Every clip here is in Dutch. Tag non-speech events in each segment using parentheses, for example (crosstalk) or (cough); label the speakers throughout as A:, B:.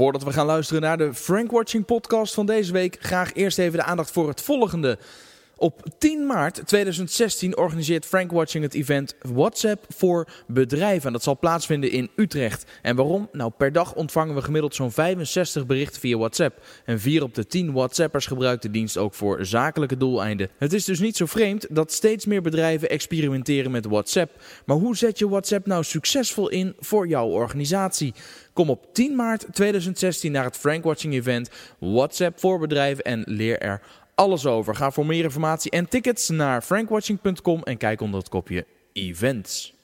A: Voordat we gaan luisteren naar de Frank Watching podcast van deze week, graag eerst even de aandacht voor het volgende. Op 10 maart 2016 organiseert Frank Watching het event WhatsApp voor bedrijven. En dat zal plaatsvinden in Utrecht. En waarom? Nou, per dag ontvangen we gemiddeld zo'n 65 berichten via WhatsApp. En 4 op de 10 WhatsAppers gebruikt de dienst ook voor zakelijke doeleinden. Het is dus niet zo vreemd dat steeds meer bedrijven experimenteren met WhatsApp. Maar hoe zet je WhatsApp nou succesvol in voor jouw organisatie? Kom op 10 maart 2016 naar het Frank Watching event WhatsApp voor bedrijven en leer er alles over. Ga voor meer informatie en tickets naar frankwatching.com en kijk onder het kopje events.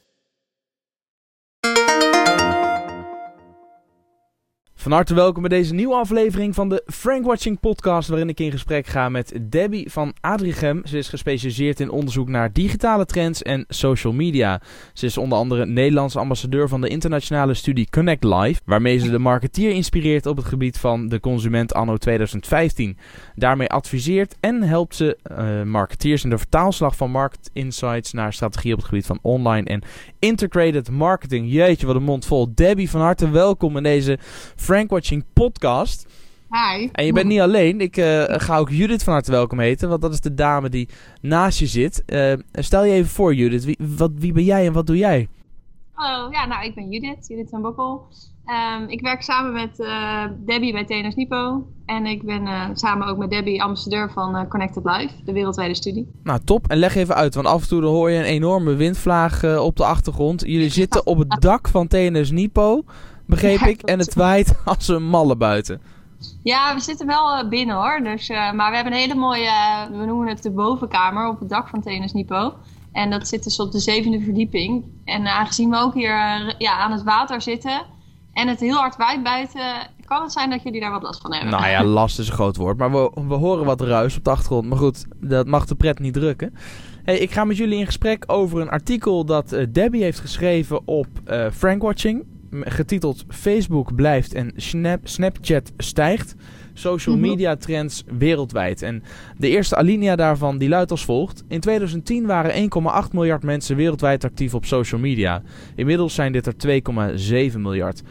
A: Van harte welkom bij deze nieuwe aflevering van de Frank Watching podcast, waarin ik in gesprek ga met Debbie van Adrichem. Ze is gespecialiseerd in onderzoek naar digitale trends en social media. Ze is onder andere Nederlands ambassadeur van de internationale studie Connect Live, waarmee ze de marketeer inspireert op het gebied van de consument anno 2015. Daarmee adviseert en helpt ze uh, marketeers in de vertaalslag van market insights naar strategie op het gebied van online en integrated marketing. Jeetje, wat een mond vol. Debbie, van harte welkom in deze Frank Watching podcast.
B: Hi.
A: En je bent niet alleen. Ik uh, ga ook Judith van harte welkom heten, want dat is de dame die naast je zit. Uh, stel je even voor, Judith. Wie, wat, wie ben jij en wat doe jij?
B: Hallo, ja, nou, ik ben Judith, Judith van Bokkel. Um, ik werk samen met uh, Debbie bij TNS Nipo. En ik ben uh, samen ook met Debbie ambassadeur van uh, Connected Life, de wereldwijde studie.
A: Nou, top. En leg even uit, want af en toe hoor je een enorme windvlaag op de achtergrond. Jullie (laughs) zitten op het dak van TNS Nipo, begreep ja, ik. En het waait (laughs) als een malle buiten.
B: Ja, we zitten wel binnen hoor. Dus, maar we hebben een hele mooie, we noemen het de bovenkamer op het dak van TNS Nipo. En dat zit dus op de zevende verdieping. En aangezien we ook hier ja, aan het water zitten en het heel hard waait buiten, kan het zijn dat jullie daar wat last van hebben.
A: Nou ja, (laughs) last is een groot woord. Maar we, we horen wat ruis op de achtergrond. Maar goed, dat mag de pret niet drukken. Hey, ik ga met jullie in gesprek over een artikel dat Debbie heeft geschreven op Frankwatching. Getiteld Facebook blijft en Snap, Snapchat stijgt. Social media trends wereldwijd. En de eerste alinea daarvan die luidt als volgt. In 2010 waren 1,8 miljard mensen wereldwijd actief op social media. Inmiddels zijn dit er 2,7 miljard.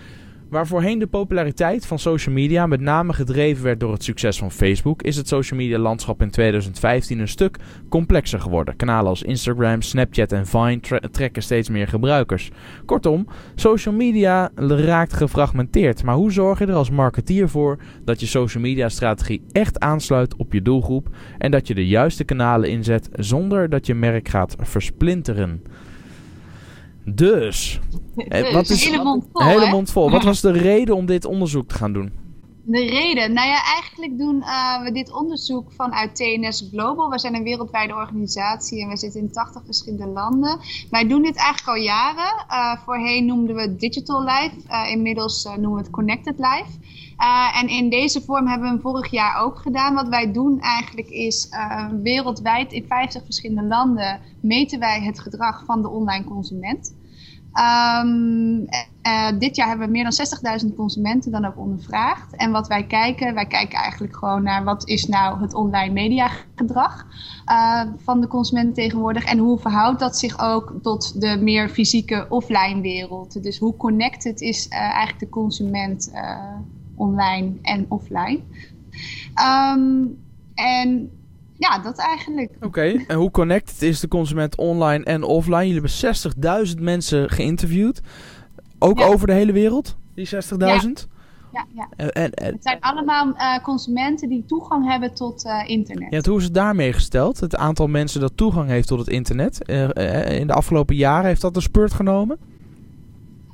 A: Waar voorheen de populariteit van social media met name gedreven werd door het succes van Facebook, is het social media landschap in 2015 een stuk complexer geworden. Kanalen als Instagram, Snapchat en Vine trekken steeds meer gebruikers. Kortom, social media raakt gefragmenteerd. Maar hoe zorg je er als marketeer voor dat je social media strategie echt aansluit op je doelgroep en dat je de juiste kanalen inzet zonder dat je merk gaat versplinteren? Dus,
B: dus wat is, hele mond vol.
A: Hele mond vol. Wat was de reden om dit onderzoek te gaan doen?
B: De reden? Nou ja, eigenlijk doen uh, we dit onderzoek vanuit TNS Global. We zijn een wereldwijde organisatie en we zitten in 80 verschillende landen. Wij doen dit eigenlijk al jaren. Uh, voorheen noemden we het Digital Life, uh, inmiddels noemen we het Connected Life. Uh, en in deze vorm hebben we hem vorig jaar ook gedaan. Wat wij doen eigenlijk is uh, wereldwijd in 50 verschillende landen meten wij het gedrag van de online consument. Um, uh, dit jaar hebben we meer dan 60.000 consumenten dan ook ondervraagd. En wat wij kijken, wij kijken eigenlijk gewoon naar wat is nou het online mediagedrag uh, van de consumenten tegenwoordig. En hoe verhoudt dat zich ook tot de meer fysieke offline wereld. Dus hoe connected is eigenlijk de consument online en offline. Um, en ja, dat eigenlijk.
A: Oké, okay. en hoe connected is de consument online en offline? Jullie hebben 60.000 mensen geïnterviewd. Ook ja. over de hele wereld, die 60.000?
B: Ja. Ja, ja. En, en, en, het zijn allemaal uh, consumenten die toegang hebben tot uh, internet.
A: Ja, hoe is het daarmee gesteld? Het aantal mensen dat toegang heeft tot het internet. Uh, in de afgelopen jaren heeft dat een spurt genomen?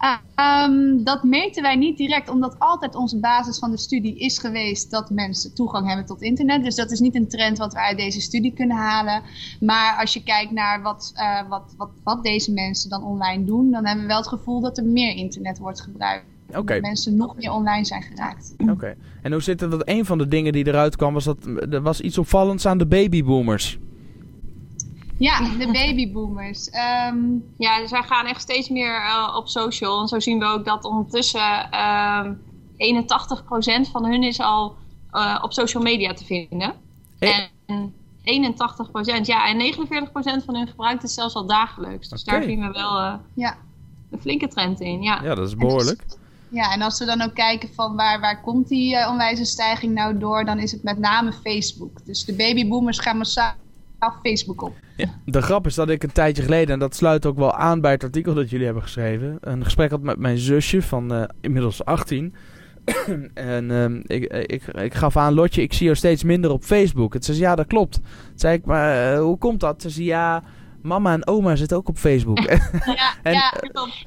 B: Um, dat meten wij niet direct, omdat altijd onze basis van de studie is geweest dat mensen toegang hebben tot internet. Dus dat is niet een trend wat we uit deze studie kunnen halen. Maar als je kijkt naar wat, uh, wat, wat, wat deze mensen dan online doen, dan hebben we wel het gevoel dat er meer internet wordt gebruikt. Okay. Dat mensen nog meer online zijn geraakt.
A: Oké. Okay. En hoe zit het? Dat een van de dingen die eruit kwam, was dat er was iets opvallends aan de babyboomers.
B: Ja, de babyboomers. Um, ja, wij gaan echt steeds meer uh, op social. En zo zien we ook dat ondertussen um, 81% van hun is al uh, op social media te vinden. Hey. En 81%, ja, en 49% van hun gebruikt het zelfs al dagelijks. Dus okay. daar zien we wel uh, ja. een flinke trend in. Ja,
A: ja dat is behoorlijk.
B: Ja, en als we dan ook kijken van waar, waar komt die uh, onwijze stijging nou door, dan is het met name Facebook. Dus de babyboomers gaan massaal Facebook op.
A: De grap is dat ik een tijdje geleden, en dat sluit ook wel aan bij het artikel dat jullie hebben geschreven, een gesprek had met mijn zusje van uh, inmiddels 18. (clears throat) en uh, ik, ik, ik gaf aan, Lotje, ik zie jou steeds minder op Facebook. Het zei, ja, dat klopt. Toen zei ik, maar uh, hoe komt dat? Ze zei, ja, mama en oma zitten ook op Facebook. (laughs)
B: ja, (laughs) en, ja,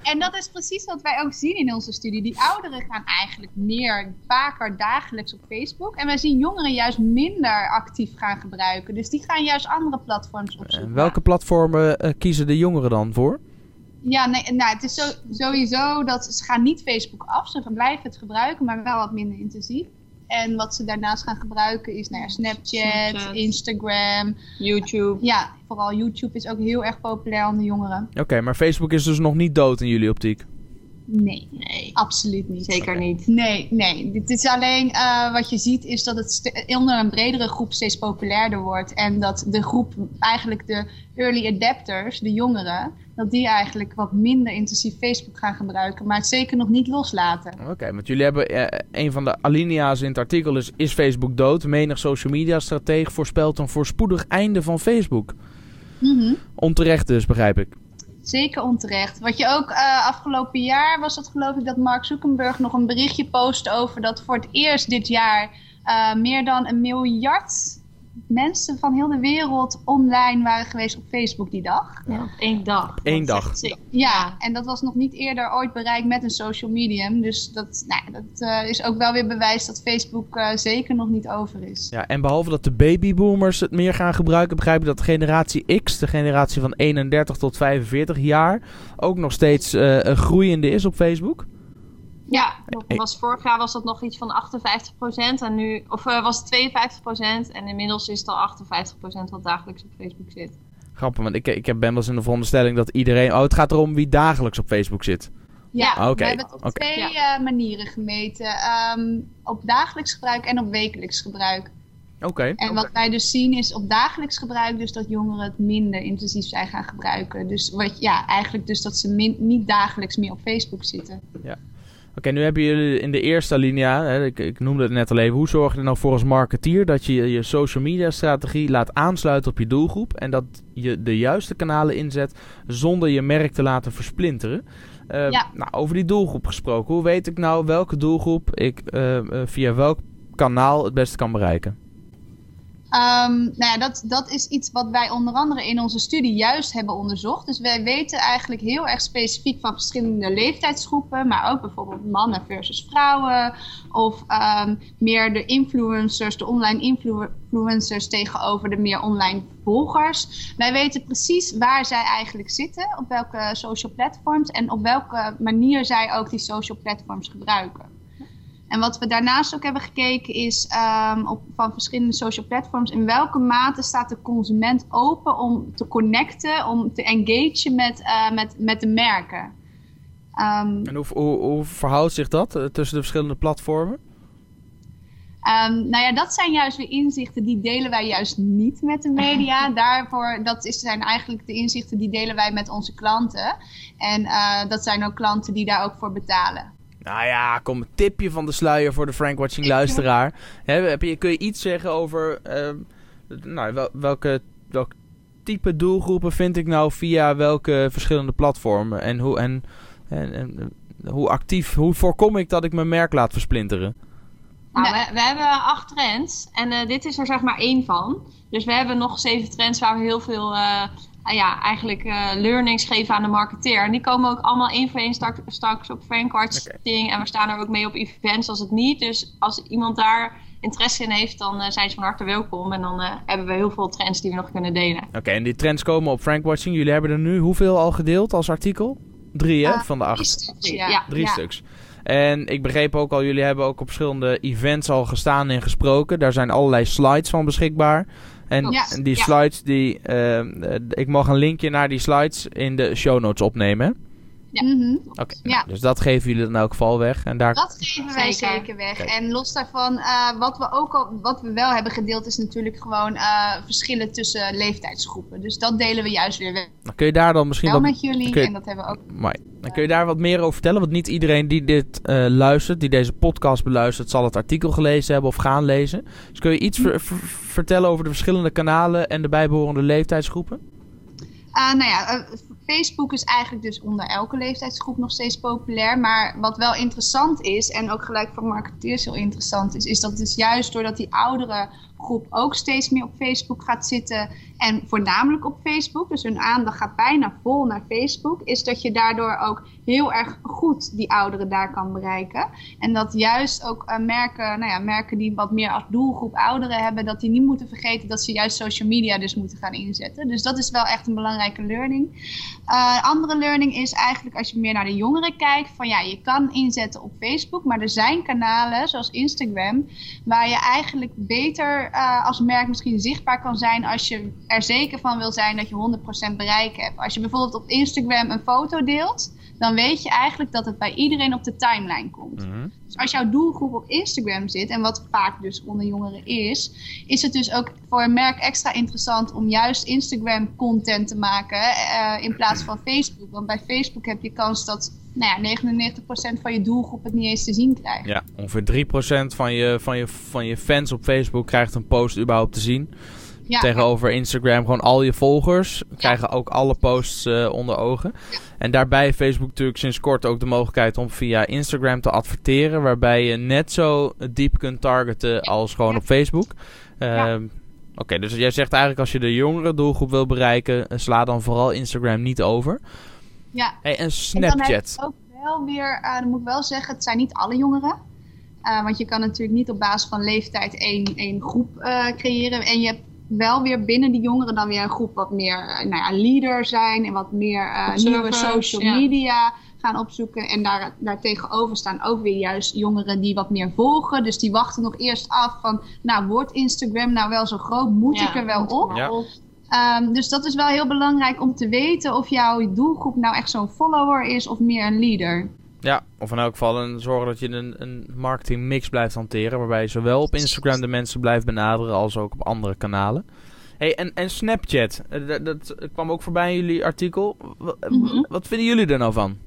B: en dat is precies wat wij ook zien in onze studie. Die ouderen gaan eigenlijk meer, vaker dagelijks op Facebook. En wij zien jongeren juist minder actief gaan gebruiken. Dus die gaan juist andere platforms opzoeken.
A: En welke platformen uh, kiezen de jongeren dan voor?
B: Ja, nee, nou, het is zo, sowieso dat ze gaan niet Facebook af. Ze blijven het gebruiken, maar wel wat minder intensief. En wat ze daarnaast gaan gebruiken is nou ja, Snapchat, Snapchat, Instagram.
C: YouTube.
B: Ja, vooral YouTube is ook heel erg populair onder jongeren.
A: Oké, maar Facebook is dus nog niet dood in jullie optiek?
B: Nee, nee, absoluut niet.
C: Zeker niet.
B: Nee, nee. Dit is alleen uh, wat je ziet is dat het onder een bredere groep steeds populairder wordt. En dat de groep, eigenlijk de early adapters, de jongeren, dat die eigenlijk wat minder intensief Facebook gaan gebruiken, maar het zeker nog niet loslaten.
A: Oké, want jullie hebben uh, een van de alinea's in het artikel is, is Facebook dood? Menig social media stratege voorspelt een voorspoedig einde van Facebook.
B: Mm -hmm.
A: Onterecht dus, begrijp ik.
B: Zeker onterecht. Wat je ook uh, afgelopen jaar was dat geloof ik dat Mark Zuckerberg nog een berichtje postte over dat voor het eerst dit jaar uh, meer dan een miljard mensen van heel de wereld online waren geweest op Facebook die dag.
C: Ja, op één dag.
A: Eén dag.
B: Ja, en dat was nog niet eerder ooit bereikt met een social medium. Dus dat, nou, dat uh, is ook wel weer bewijs dat Facebook uh, zeker nog niet over is.
A: Ja, en behalve dat de babyboomers het meer gaan gebruiken, begrijp ik dat generatie X, de generatie van 31 tot 45 jaar, ook nog steeds uh, groeiende is op Facebook.
C: Ja, was, vorig jaar was dat nog iets van 58% en nu, of uh, was het 52% en inmiddels is het al 58% wat dagelijks op Facebook zit.
A: Grappig, want ik, ik ben wel eens in de veronderstelling dat iedereen... Oh, het gaat erom wie dagelijks op Facebook zit.
B: Ja, okay. we hebben het op okay. twee uh, manieren gemeten. Um, op dagelijks gebruik en op wekelijks gebruik.
A: Oké. Okay.
B: En
A: okay.
B: wat wij dus zien is op dagelijks gebruik dus dat jongeren het minder intensief zijn gaan gebruiken. Dus wat, ja, eigenlijk dus dat ze min, niet dagelijks meer op Facebook zitten.
A: Ja. Oké, okay, nu hebben jullie in de eerste alinea, hè, ik, ik, noemde het net al even, hoe zorg je er nou voor als marketeer dat je je social media strategie laat aansluiten op je doelgroep en dat je de juiste kanalen inzet zonder je merk te laten versplinteren? Uh,
B: ja.
A: nou, over die doelgroep gesproken, hoe weet ik nou welke doelgroep ik uh, uh, via welk kanaal het beste kan bereiken?
B: Um, nou ja, dat, dat is iets wat wij onder andere in onze studie juist hebben onderzocht. Dus wij weten eigenlijk heel erg specifiek van verschillende leeftijdsgroepen, maar ook bijvoorbeeld mannen versus vrouwen. Of um, meer de influencers, de online influencers tegenover de meer online volgers. Wij weten precies waar zij eigenlijk zitten, op welke social platforms en op welke manier zij ook die social platforms gebruiken. En wat we daarnaast ook hebben gekeken is um, op, van verschillende social platforms in welke mate staat de consument open om te connecten, om te engagen met, uh, met, met de merken. Um,
A: en hoe, hoe, hoe, verhoudt zich dat uh, tussen de verschillende platformen?
B: Um, nou ja, dat zijn juist weer inzichten die delen wij juist niet met de media. (laughs) Daarvoor, dat is, zijn eigenlijk de inzichten die delen wij met onze klanten. En uh, dat zijn ook klanten die daar ook voor betalen.
A: Nou ja, kom een tipje van de sluier voor de Frankwatching luisteraar. (laughs) He, heb je, kun je iets zeggen over uh, nou, wel, welke, welk type doelgroepen vind ik nou via welke verschillende platformen? En hoe, en, en, en hoe actief, hoe voorkom ik dat ik mijn merk laat versplinteren?
C: Nou, we, we, hebben acht trends en uh, dit is er zeg maar één van. Dus we hebben nog zeven trends waar we heel veel uh, ja, eigenlijk uh, learnings geven aan de marketeer. En die komen ook allemaal één voor één straks, straks op Frankwatching. Okay. En we staan er ook mee op events als het niet. Dus als iemand daar interesse in heeft, dan uh, zijn ze van harte welkom. En dan uh, hebben we heel veel trends die we nog kunnen delen.
A: Oké, okay, en die trends komen op Frankwatching. Jullie hebben er nu hoeveel al gedeeld als artikel? Drie, hè? van de acht.
B: Drie stuks, ja.
A: Drie
B: ja.
A: stuks. En ik begreep ook al, jullie hebben ook op verschillende events al gestaan en gesproken. Daar zijn allerlei slides van beschikbaar. En
B: ja,
A: die slides, die, uh, ik mag een linkje naar die slides in de show notes opnemen.
C: Ja.
B: Mhm.
A: Oké,
B: Ja.
A: dus dat geven jullie dan in elk geval weg. En daar...
B: Dat geven wij
C: Zeker.
B: zeker weg. En los daarvan, eh, wat we ook al, wat we wel hebben gedeeld, is natuurlijk gewoon eh, verschillen tussen leeftijdsgroepen. Dus dat delen we juist weer weg
A: Dan kun je daar dan misschien
B: wel
A: wat...
B: met jullie.
A: je-
B: En dat hebben we ook.
A: Mooi. Dan kun je daar wat meer over vertellen. Want niet iedereen die dit eh, luistert, die deze podcast beluistert, zal het artikel gelezen hebben of gaan lezen. Dus kun je iets ver- ver- vertellen over de verschillende kanalen en de bijbehorende leeftijdsgroepen?
B: Ah, nou ja, eh, Facebook is eigenlijk dus onder elke leeftijdsgroep nog steeds populair. Maar wat wel interessant is, en ook gelijk voor marketeers heel interessant is, is dat dus juist doordat die oudere groep ook steeds meer op Facebook gaat zitten. En voornamelijk op Facebook, dus hun aandacht gaat bijna vol naar Facebook, is dat je daardoor ook heel erg goed die ouderen daar kan bereiken. En dat juist ook eh, merken, nou ja, merken die wat meer als doelgroep ouderen hebben, dat die niet moeten vergeten dat ze juist social media dus moeten gaan inzetten. Dus dat is wel echt een belangrijke learning. Eh, andere learning is eigenlijk als je meer naar de jongeren kijkt, van ja, je kan inzetten op Facebook, maar er zijn kanalen zoals Instagram, waar je eigenlijk beter eh, als merk misschien zichtbaar kan zijn als je er zeker van wil zijn dat je 100% bereik hebt. Als je bijvoorbeeld op Instagram een foto deelt, dan weet je eigenlijk dat het bij iedereen op de timeline komt. Dus als jouw doelgroep op Instagram zit, en wat vaak dus onder jongeren is, is het dus ook voor een merk extra interessant om juist Instagram content te maken eh, in plaats van Facebook. Want bij Facebook heb je kans dat nou ja, 99% van je doelgroep het niet eens te zien krijgt.
A: Ja, ongeveer 3% van je, van, je, van je fans op Facebook krijgt een post überhaupt te zien.
B: Ja,
A: Tegenover Instagram, gewoon al je volgers krijgen ook alle posts eh, onder ogen. En daarbij heeft Facebook natuurlijk sinds kort ook de mogelijkheid om via Instagram te adverteren. Waarbij je net zo diep kunt targeten als gewoon op Facebook. Ehm, Oké, dus jij zegt eigenlijk als je de jongere doelgroep wil bereiken, eh, sla dan vooral Instagram niet over.
B: ja.
A: Hey, en Snapchat.
B: ook wel weer, eh, dan moet ik wel zeggen, het zijn niet alle jongeren. Want je kan natuurlijk niet op basis van leeftijd één, één groep creëren. En je hebt wel weer binnen die jongeren dan weer een groep wat meer eh, nou ja, leader zijn. En wat meer eh, nieuwe social
C: ja.
B: media gaan opzoeken. En daar, daar tegenover staan ook weer juist jongeren die wat meer volgen. Dus die wachten nog eerst af van, nou wordt Instagram nou wel zo groot? Moet
C: Ja,
B: ik er wel op? Ehm, dus dat is wel heel belangrijk om te weten of jouw doelgroep nou echt zo'n follower is of meer een leader.
A: Ja, of in elk geval een, zorgen dat je een, een marketingmix blijft hanteren. Waarbij je zowel op Instagram de mensen blijft benaderen als ook op andere kanalen. Hey, en, en Snapchat, eh, dat, dat kwam ook voorbij in jullie artikel.
B: Mhm.
A: Wat vinden jullie er nou van?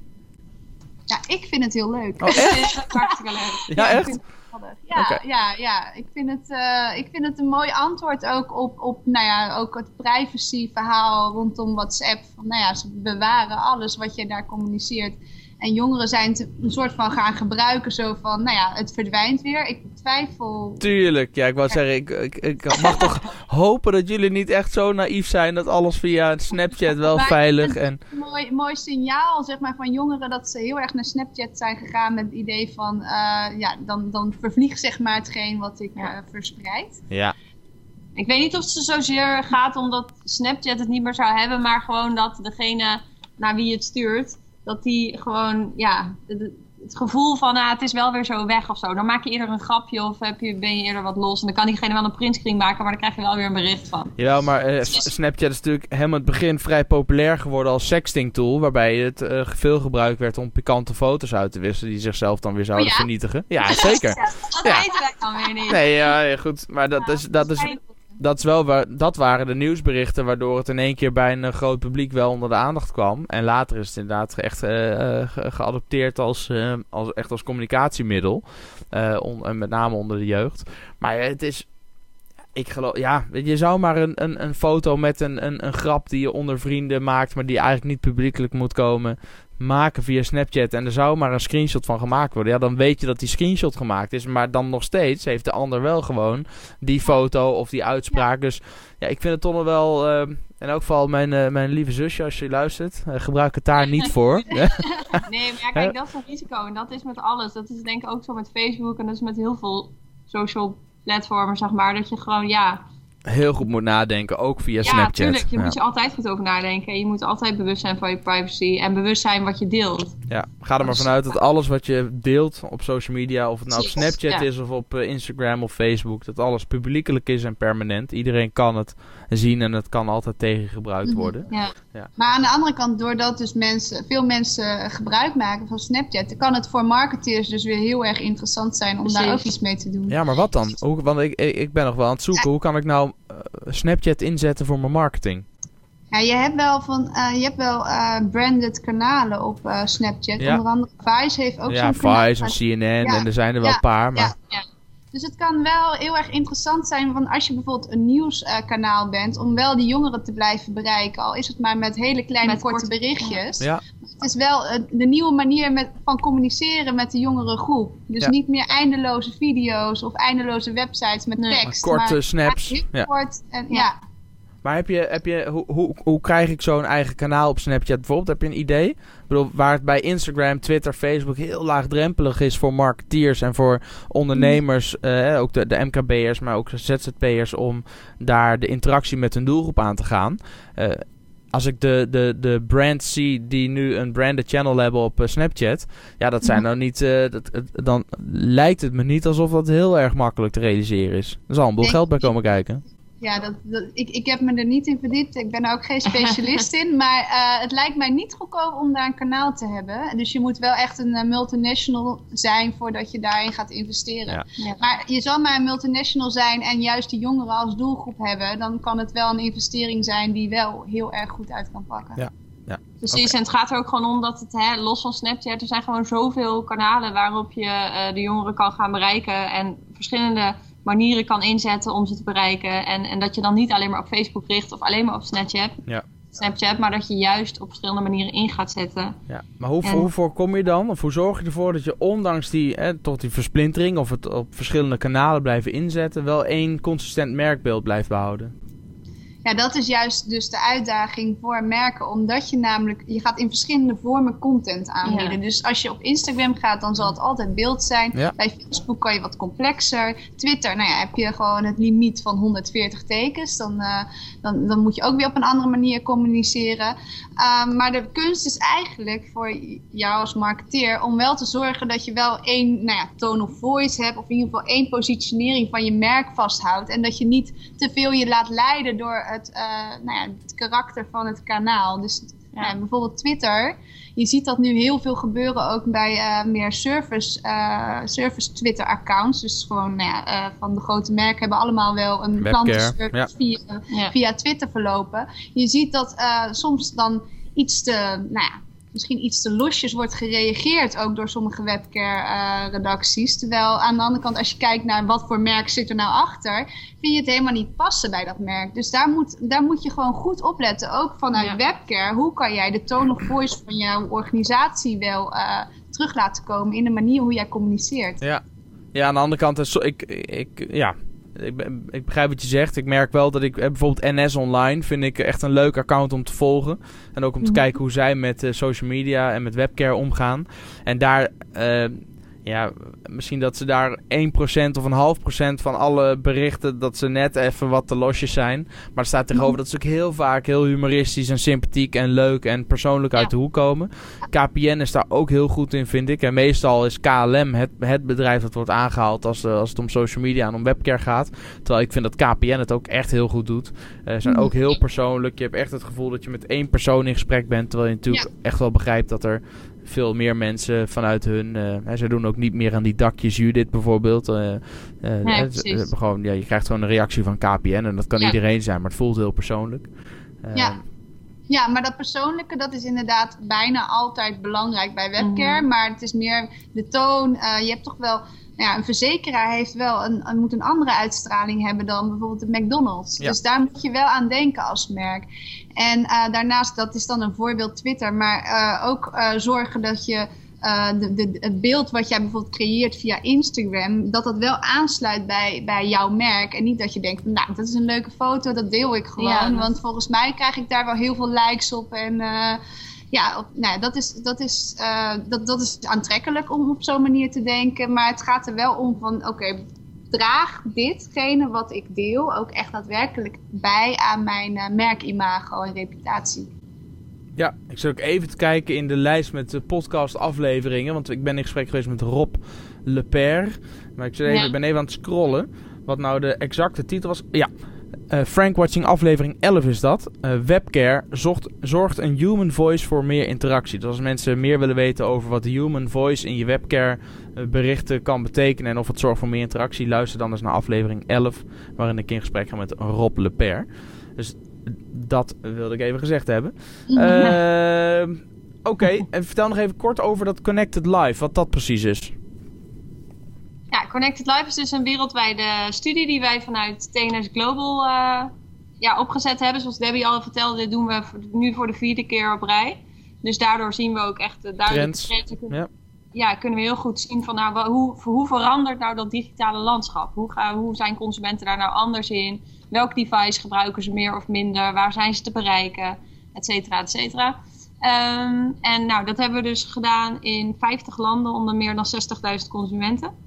B: Ja, ik vind het heel leuk.
A: Oh,
C: Het is hartstikke leuk. (laughs)
A: Ja, echt?
B: Ja, ja, ja. Ik, vind het, eh, ik vind het een mooi antwoord ook op, op nou ja, ook het privacy verhaal rondom WhatsApp. Van, nou ja, ze bewaren alles wat je daar communiceert. En jongeren zijn het een soort van gaan gebruiken zo van, nou ja, het verdwijnt weer. Ik twijfel.
A: Tuurlijk, ja, ik wou zeggen, ik, ik, ik mag toch (laughs) hopen dat jullie niet echt zo naïef zijn dat alles via Snapchat wel
B: Maar-
A: veilig en...
B: Een mooi, mooi signaal zeg maar, van jongeren dat ze heel erg naar Snapchat zijn gegaan met het idee van, eh, ja, dan, dan vervliegt zeg maar hetgeen wat ik
C: Ja.
B: eh, verspreid.
A: Ja,
C: Ik weet niet of het zozeer gaat omdat Snapchat het niet meer zou hebben, maar gewoon dat degene naar wie je het stuurt, dat die gewoon, ja, het gevoel van, ah, het is wel weer zo weg of zo. Dan maak je eerder een grapje of heb je, ben je eerder wat los. En dan kan diegene wel een printscreen maken, maar dan krijg je wel weer een bericht van.
A: Jawel, maar S- Snapchat is natuurlijk helemaal het begin vrij populair geworden als sexting tool. Waarbij het eh, veel gebruikt werd om pikante foto's uit te wisselen die zichzelf dan weer zouden
B: ja?
A: vernietigen. Ja, zeker. (laughs)
C: Dat
A: Ja.
C: weten wij dan weer niet.
A: Nee, ja, ja, goed. Maar dat is, dat is. Dat is wel waar, dat waren de nieuwsberichten waardoor het in één keer bij een eh, groot publiek wel onder de aandacht kwam. En later is het inderdaad echt eh, eh, ge- geadopteerd als, als, echt als communicatiemiddel. En met name onder de jeugd. Maar het is, ik geloof, ja, je zou maar een, een, een foto met een, een, een grap die je onder vrienden maakt, maar die eigenlijk niet publiekelijk moet komen, maken via Snapchat. En er zou maar een screenshot van gemaakt worden. Ja, dan weet je dat die screenshot gemaakt is. Maar dan nog steeds heeft de ander wel gewoon die foto of die uitspraak. Dus ja, ik vind het toch nog wel. eh, in elk geval, mijn, eh, mijn lieve zusje, als je luistert, eh, gebruik het daar niet voor. (laughs)
C: Nee, maar ja, kijk, dat is een risico. En dat is met alles. Dat is denk ik ook zo met Facebook en dat is met heel veel social platformen, zeg maar. Dat je gewoon, ja,
A: heel goed moet nadenken, ook via
C: Ja,
A: Snapchat.
C: tuurlijk. Je
A: ja.
C: moet je altijd goed over nadenken. Je moet altijd bewust zijn van je privacy en bewust zijn wat je deelt.
A: Ja, ga er maar vanuit dat alles wat je deelt op social media, of het nou op Snapchat
C: ja.
A: is of op eh, Instagram of Facebook, dat alles publiekelijk is en permanent. Iedereen kan het zien en het kan altijd tegengebruikt
B: Mhm.
A: worden.
C: Ja.
B: Maar aan de andere kant, doordat dus mensen, veel mensen gebruik maken van Snapchat, kan het voor marketeers dus weer heel erg interessant zijn om daar ook iets mee te doen.
A: Ja, maar wat dan? Hoe, want ik, ik, ben nog wel aan het zoeken. Hoe kan ik nou Snapchat inzetten voor mijn marketing?
B: Ja, je hebt wel, van, eh, je hebt wel eh, branded kanalen op eh, Snapchat.
A: Ja.
B: Onder andere Vice heeft ook
A: ja,
B: zo'n kanaal.
A: Vice en CNN en er zijn er wel
B: ja,
A: een paar. Maar
B: ja. Dus het kan wel heel erg interessant zijn van als je bijvoorbeeld een nieuwskanaal bent, om wel die jongeren te blijven bereiken. Al is het maar met hele kleine
C: Met
B: korte
C: korte-
B: berichtjes. Het is wel eh, de nieuwe manier met, van communiceren met de jongere groep. Dus
A: Ja.
B: niet meer eindeloze video's of eindeloze websites met
C: Nee.
B: tekst.
A: Maar korte
B: maar
A: snaps,
B: Heel
A: ja.
B: kort en,
C: Ja.
B: ja.
A: Maar heb je, heb je, hoe, hoe, hoe krijg ik zo'n eigen kanaal op Snapchat bijvoorbeeld? Heb je een idee? Ik bedoel, waar het bij Instagram, Twitter, Facebook heel laagdrempelig is voor marketeers en voor ondernemers, eh, ook de, de MKB'ers, maar ook de ZZP'ers, om daar de interactie met hun doelgroep aan te gaan. Eh, als ik de, de, de brands zie die nu een branded channel hebben op eh, Snapchat, ja, dat zijn
B: Mhm.
A: nou niet, eh, dat, dan lijkt het me niet alsof dat heel erg makkelijk te realiseren is. Er zal een boel
B: Nee.
A: geld bij komen kijken.
B: Ja, dat, dat, ik, ik heb me er niet in verdiept. Ik ben er ook geen specialist (laughs) in. Maar eh, het lijkt mij niet goedkoop om daar een kanaal te hebben. Dus je moet wel echt een eh, multinational zijn voordat je daarin gaat investeren.
A: Ja.
C: Ja.
B: Maar je zal maar een multinational zijn en juist de jongeren als doelgroep hebben. Dan kan het wel een investering zijn die wel heel erg goed uit kan pakken.
A: Ja.
C: Precies,
A: Oké.
C: en het gaat er ook gewoon om dat het, hè, los van Snapchat, er zijn gewoon zoveel kanalen waarop je eh, de jongeren kan gaan bereiken en verschillende manieren kan inzetten om ze te bereiken. En, en dat je dan niet alleen maar op Facebook richt of alleen maar op Snapchat,
A: Ja.
C: Snapchat maar dat je juist op verschillende manieren in gaat zetten.
A: Ja, maar hoe,
C: En-
A: hoe voorkom je dan, of hoe zorg je ervoor dat je ondanks die, hè, tot die versplintering of het op verschillende kanalen blijven inzetten, wel één consistent merkbeeld blijft behouden?
B: Ja, dat is juist dus de uitdaging voor merken. Omdat je namelijk, je gaat in verschillende vormen content aanbieden.
C: Ja.
B: Dus als je op Instagram gaat, dan zal het altijd beeld zijn.
A: Ja.
B: Bij Facebook kan je wat complexer. Twitter, nou ja, heb je gewoon het limiet van 140 tekens. Dan, eh, dan, dan moet je ook weer op een andere manier communiceren. Um, maar de kunst is eigenlijk voor jou als marketeer om wel te zorgen dat je wel één nou ja, tone of voice hebt. Of in ieder geval één positionering van je merk vasthoudt. En dat je niet te veel je laat leiden door het, uh, nou ja, het karakter van het kanaal. Dus ja. Ja, bijvoorbeeld Twitter. Je ziet dat nu heel veel gebeuren ook bij uh, meer service, uh, service Twitter accounts. Dus gewoon nou ja, uh, van de grote merken hebben allemaal wel een klantenservice ja. via, ja. via Twitter verlopen. Je ziet dat uh, soms dan iets te, nou ja, misschien iets te losjes wordt gereageerd ook door sommige webcare-redacties. Uh, Terwijl aan de andere kant, als je kijkt naar wat voor merk zit er nou achter, vind je het helemaal niet passen bij dat merk. Dus daar moet, daar moet je gewoon goed op letten, ook vanuit ja. webcare. Hoe kan jij de tone of voice van jouw organisatie wel uh, terug laten komen in de manier hoe jij communiceert?
A: Ja, ja aan de andere kant, ik, ik, ja, ik, ik, begrijp wat je zegt. Ik merk wel dat ik bijvoorbeeld NS Online vind ik echt een leuk account om te volgen. En ook om te mm. kijken hoe zij met uh, social media en met webcare omgaan. En daar, uh, ja, misschien dat ze daar 1% of een half procent van alle berichten, dat ze net even wat te losjes zijn. Maar er staat tegenover dat ze ook heel vaak heel humoristisch en sympathiek en leuk en persoonlijk uit ja. de hoek komen. KPN is daar ook heel goed in, vind ik. En meestal is KLM het, het bedrijf dat wordt aangehaald als, uh, als het om social media en om webcare gaat. Terwijl ik vind dat KPN het ook echt heel goed doet. Ze uh, zijn ook heel persoonlijk. Je hebt echt het gevoel dat je met één persoon in gesprek bent. Terwijl je natuurlijk ja. echt wel begrijpt dat er veel meer mensen vanuit hun... Uh, ze doen ook niet meer aan die dakjes Judith bijvoorbeeld. Uh, uh,
C: nee,
A: gewoon, ja, je krijgt gewoon een reactie van KPN en dat kan ja. iedereen zijn, maar het voelt heel persoonlijk.
B: ja. Ja, maar dat persoonlijke, dat is inderdaad bijna altijd belangrijk bij webcare. Mm. Maar het is meer de toon. Je hebt toch wel... Nou ja, een verzekeraar heeft wel een, een, moet een andere uitstraling hebben dan bijvoorbeeld de McDonald's. Ja. Dus daar moet je wel aan denken als merk. En uh, daarnaast, dat is dan een voorbeeld Twitter, maar uh, ook uh, zorgen dat je de, de, het beeld wat jij bijvoorbeeld creëert via Instagram, dat dat wel aansluit bij, bij jouw merk. En niet dat je denkt, nou, dat is een leuke foto, dat deel ik gewoon. Ja, dat... Want volgens mij krijg ik daar wel heel veel likes op en ja, op, nou, dat, is, dat, is, uh, dat, dat is aantrekkelijk om op zo'n manier te denken. Maar het gaat er wel om van, oké, okay, draag ditgene wat ik deel ook echt daadwerkelijk bij aan mijn uh, merkimago en reputatie.
A: Ja, ik zit ook even te kijken in de lijst met de podcast afleveringen. Want ik ben in gesprek geweest met Rob Leper. Maar ik, zit even, ik ben even aan het scrollen. Wat nou de exacte titel was. Ja, uh, Frank Watching aflevering 11 is dat. Uh, webcare zocht, zorgt een human voice voor meer interactie. Dus als mensen meer willen weten over wat de human voice in je webcare uh, berichten kan betekenen en of het zorgt voor meer interactie, luister dan eens naar aflevering 11, waarin ik in gesprek ga met Rob Leper. Dus dat wilde ik even gezegd hebben. Ehm, oké, okay. en vertel nog even kort over dat Connected Live, wat dat precies is.
C: Ja, Connected Live is dus een wereldwijde studie die wij vanuit TNS Global uh, ja, opgezet hebben. Zoals Debbie al vertelde, dit doen we nu voor de vierde keer op rij. Dus daardoor zien we ook echt duidelijk
A: trends. trends.
C: Ja. ja. kunnen we heel goed zien van nou, hoe, hoe verandert nou dat digitale landschap? Hoe, gaan, hoe zijn consumenten daar nou anders in? Welk device gebruiken ze meer of minder? Waar zijn ze te bereiken? Et cetera, et cetera. Um, en nou, dat hebben we dus gedaan in 50 landen onder meer dan 60.000 consumenten.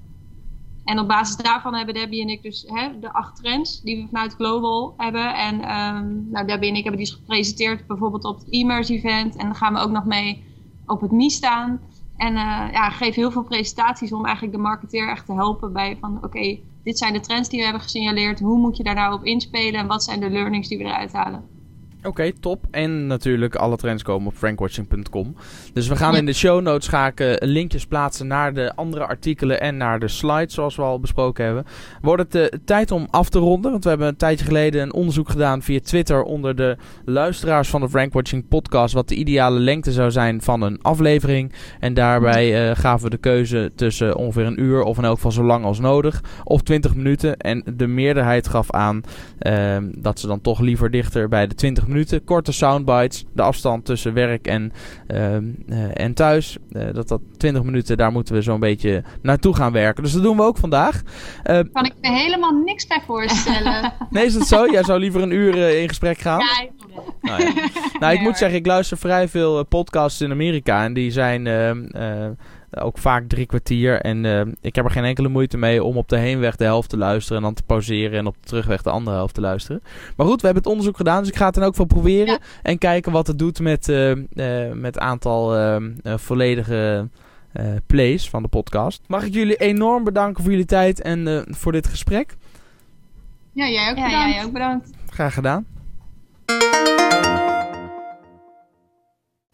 C: En op basis daarvan hebben Debbie en ik dus hè, de acht trends die we vanuit Global hebben. En um, nou, Debbie en ik hebben die gepresenteerd bijvoorbeeld op het e-merge event. En dan gaan we ook nog mee op het MI staan. En uh, ja, geef heel veel presentaties om eigenlijk de marketeer echt te helpen bij van oké, dit zijn de trends die we hebben gesignaleerd. Hoe moet je daar nou op inspelen en wat zijn de learnings die we eruit halen?
A: Oké, top. En natuurlijk alle trends komen op frankwatching.com. Dus we gaan in de show notes ga linkjes plaatsen naar de andere artikelen en naar de slides zoals we al besproken hebben. Wordt het uh, tijd om af te ronden, want we hebben een tijdje geleden een onderzoek gedaan via Twitter onder de luisteraars van de Frankwatching podcast wat de ideale lengte zou zijn van een aflevering. En daarbij uh, gaven we de keuze tussen ongeveer een uur of in elk geval zo lang als nodig of 20 minuten. En de meerderheid gaf aan uh, dat ze dan toch liever dichter bij de 20 minuten minuten. Korte soundbites. De afstand tussen werk en, uh, uh, en thuis. Uh, dat dat 20 minuten, daar moeten we zo'n beetje naartoe gaan werken. Dus dat doen we ook vandaag.
B: kan ik me helemaal niks bij voorstellen. (laughs)
A: nee, is dat zo? Jij zou liever een uur in gesprek gaan?
B: Ja, ik
A: nou, ja. nou, ik moet zeggen, ik luister vrij veel podcasts in Amerika. En die zijn ehm, ook vaak drie kwartier. En uh, ik heb er geen enkele moeite mee om op de heenweg de helft te luisteren. En dan te pauzeren. En op de terugweg de andere helft te luisteren. Maar goed, we hebben het onderzoek gedaan. Dus ik ga het dan ook van proberen. En kijken wat het doet met het uh, uh, met aantal volledige plays van de podcast. Mag ik jullie enorm bedanken voor jullie tijd en voor dit gesprek.
B: Ja, jij ook bedankt. Ja, jij ook bedankt.
A: Graag gedaan.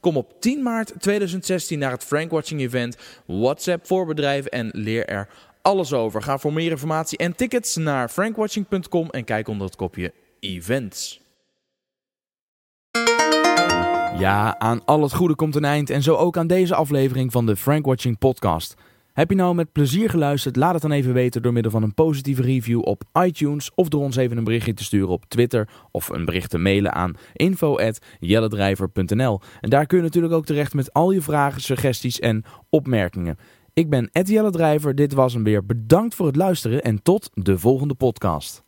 A: Kom op 10 maart 2016 naar het Frankwatching Event WhatsApp voor bedrijven en leer er alles over. Ga voor meer informatie en tickets naar frankwatching.com en kijk onder het kopje Events. Ja, aan al het goede komt een eind en zo ook aan deze aflevering van de Frankwatching podcast. Heb je nou met plezier geluisterd? Laat het dan even weten door middel van een positieve review op iTunes of door ons even een berichtje te sturen op Twitter of een bericht te mailen aan info@jelledrijver.nl. En daar kun je natuurlijk ook terecht met al je vragen, suggesties en opmerkingen. Ik ben Ed Jelle Drijver, dit was hem weer. Bedankt voor het luisteren en tot de volgende podcast.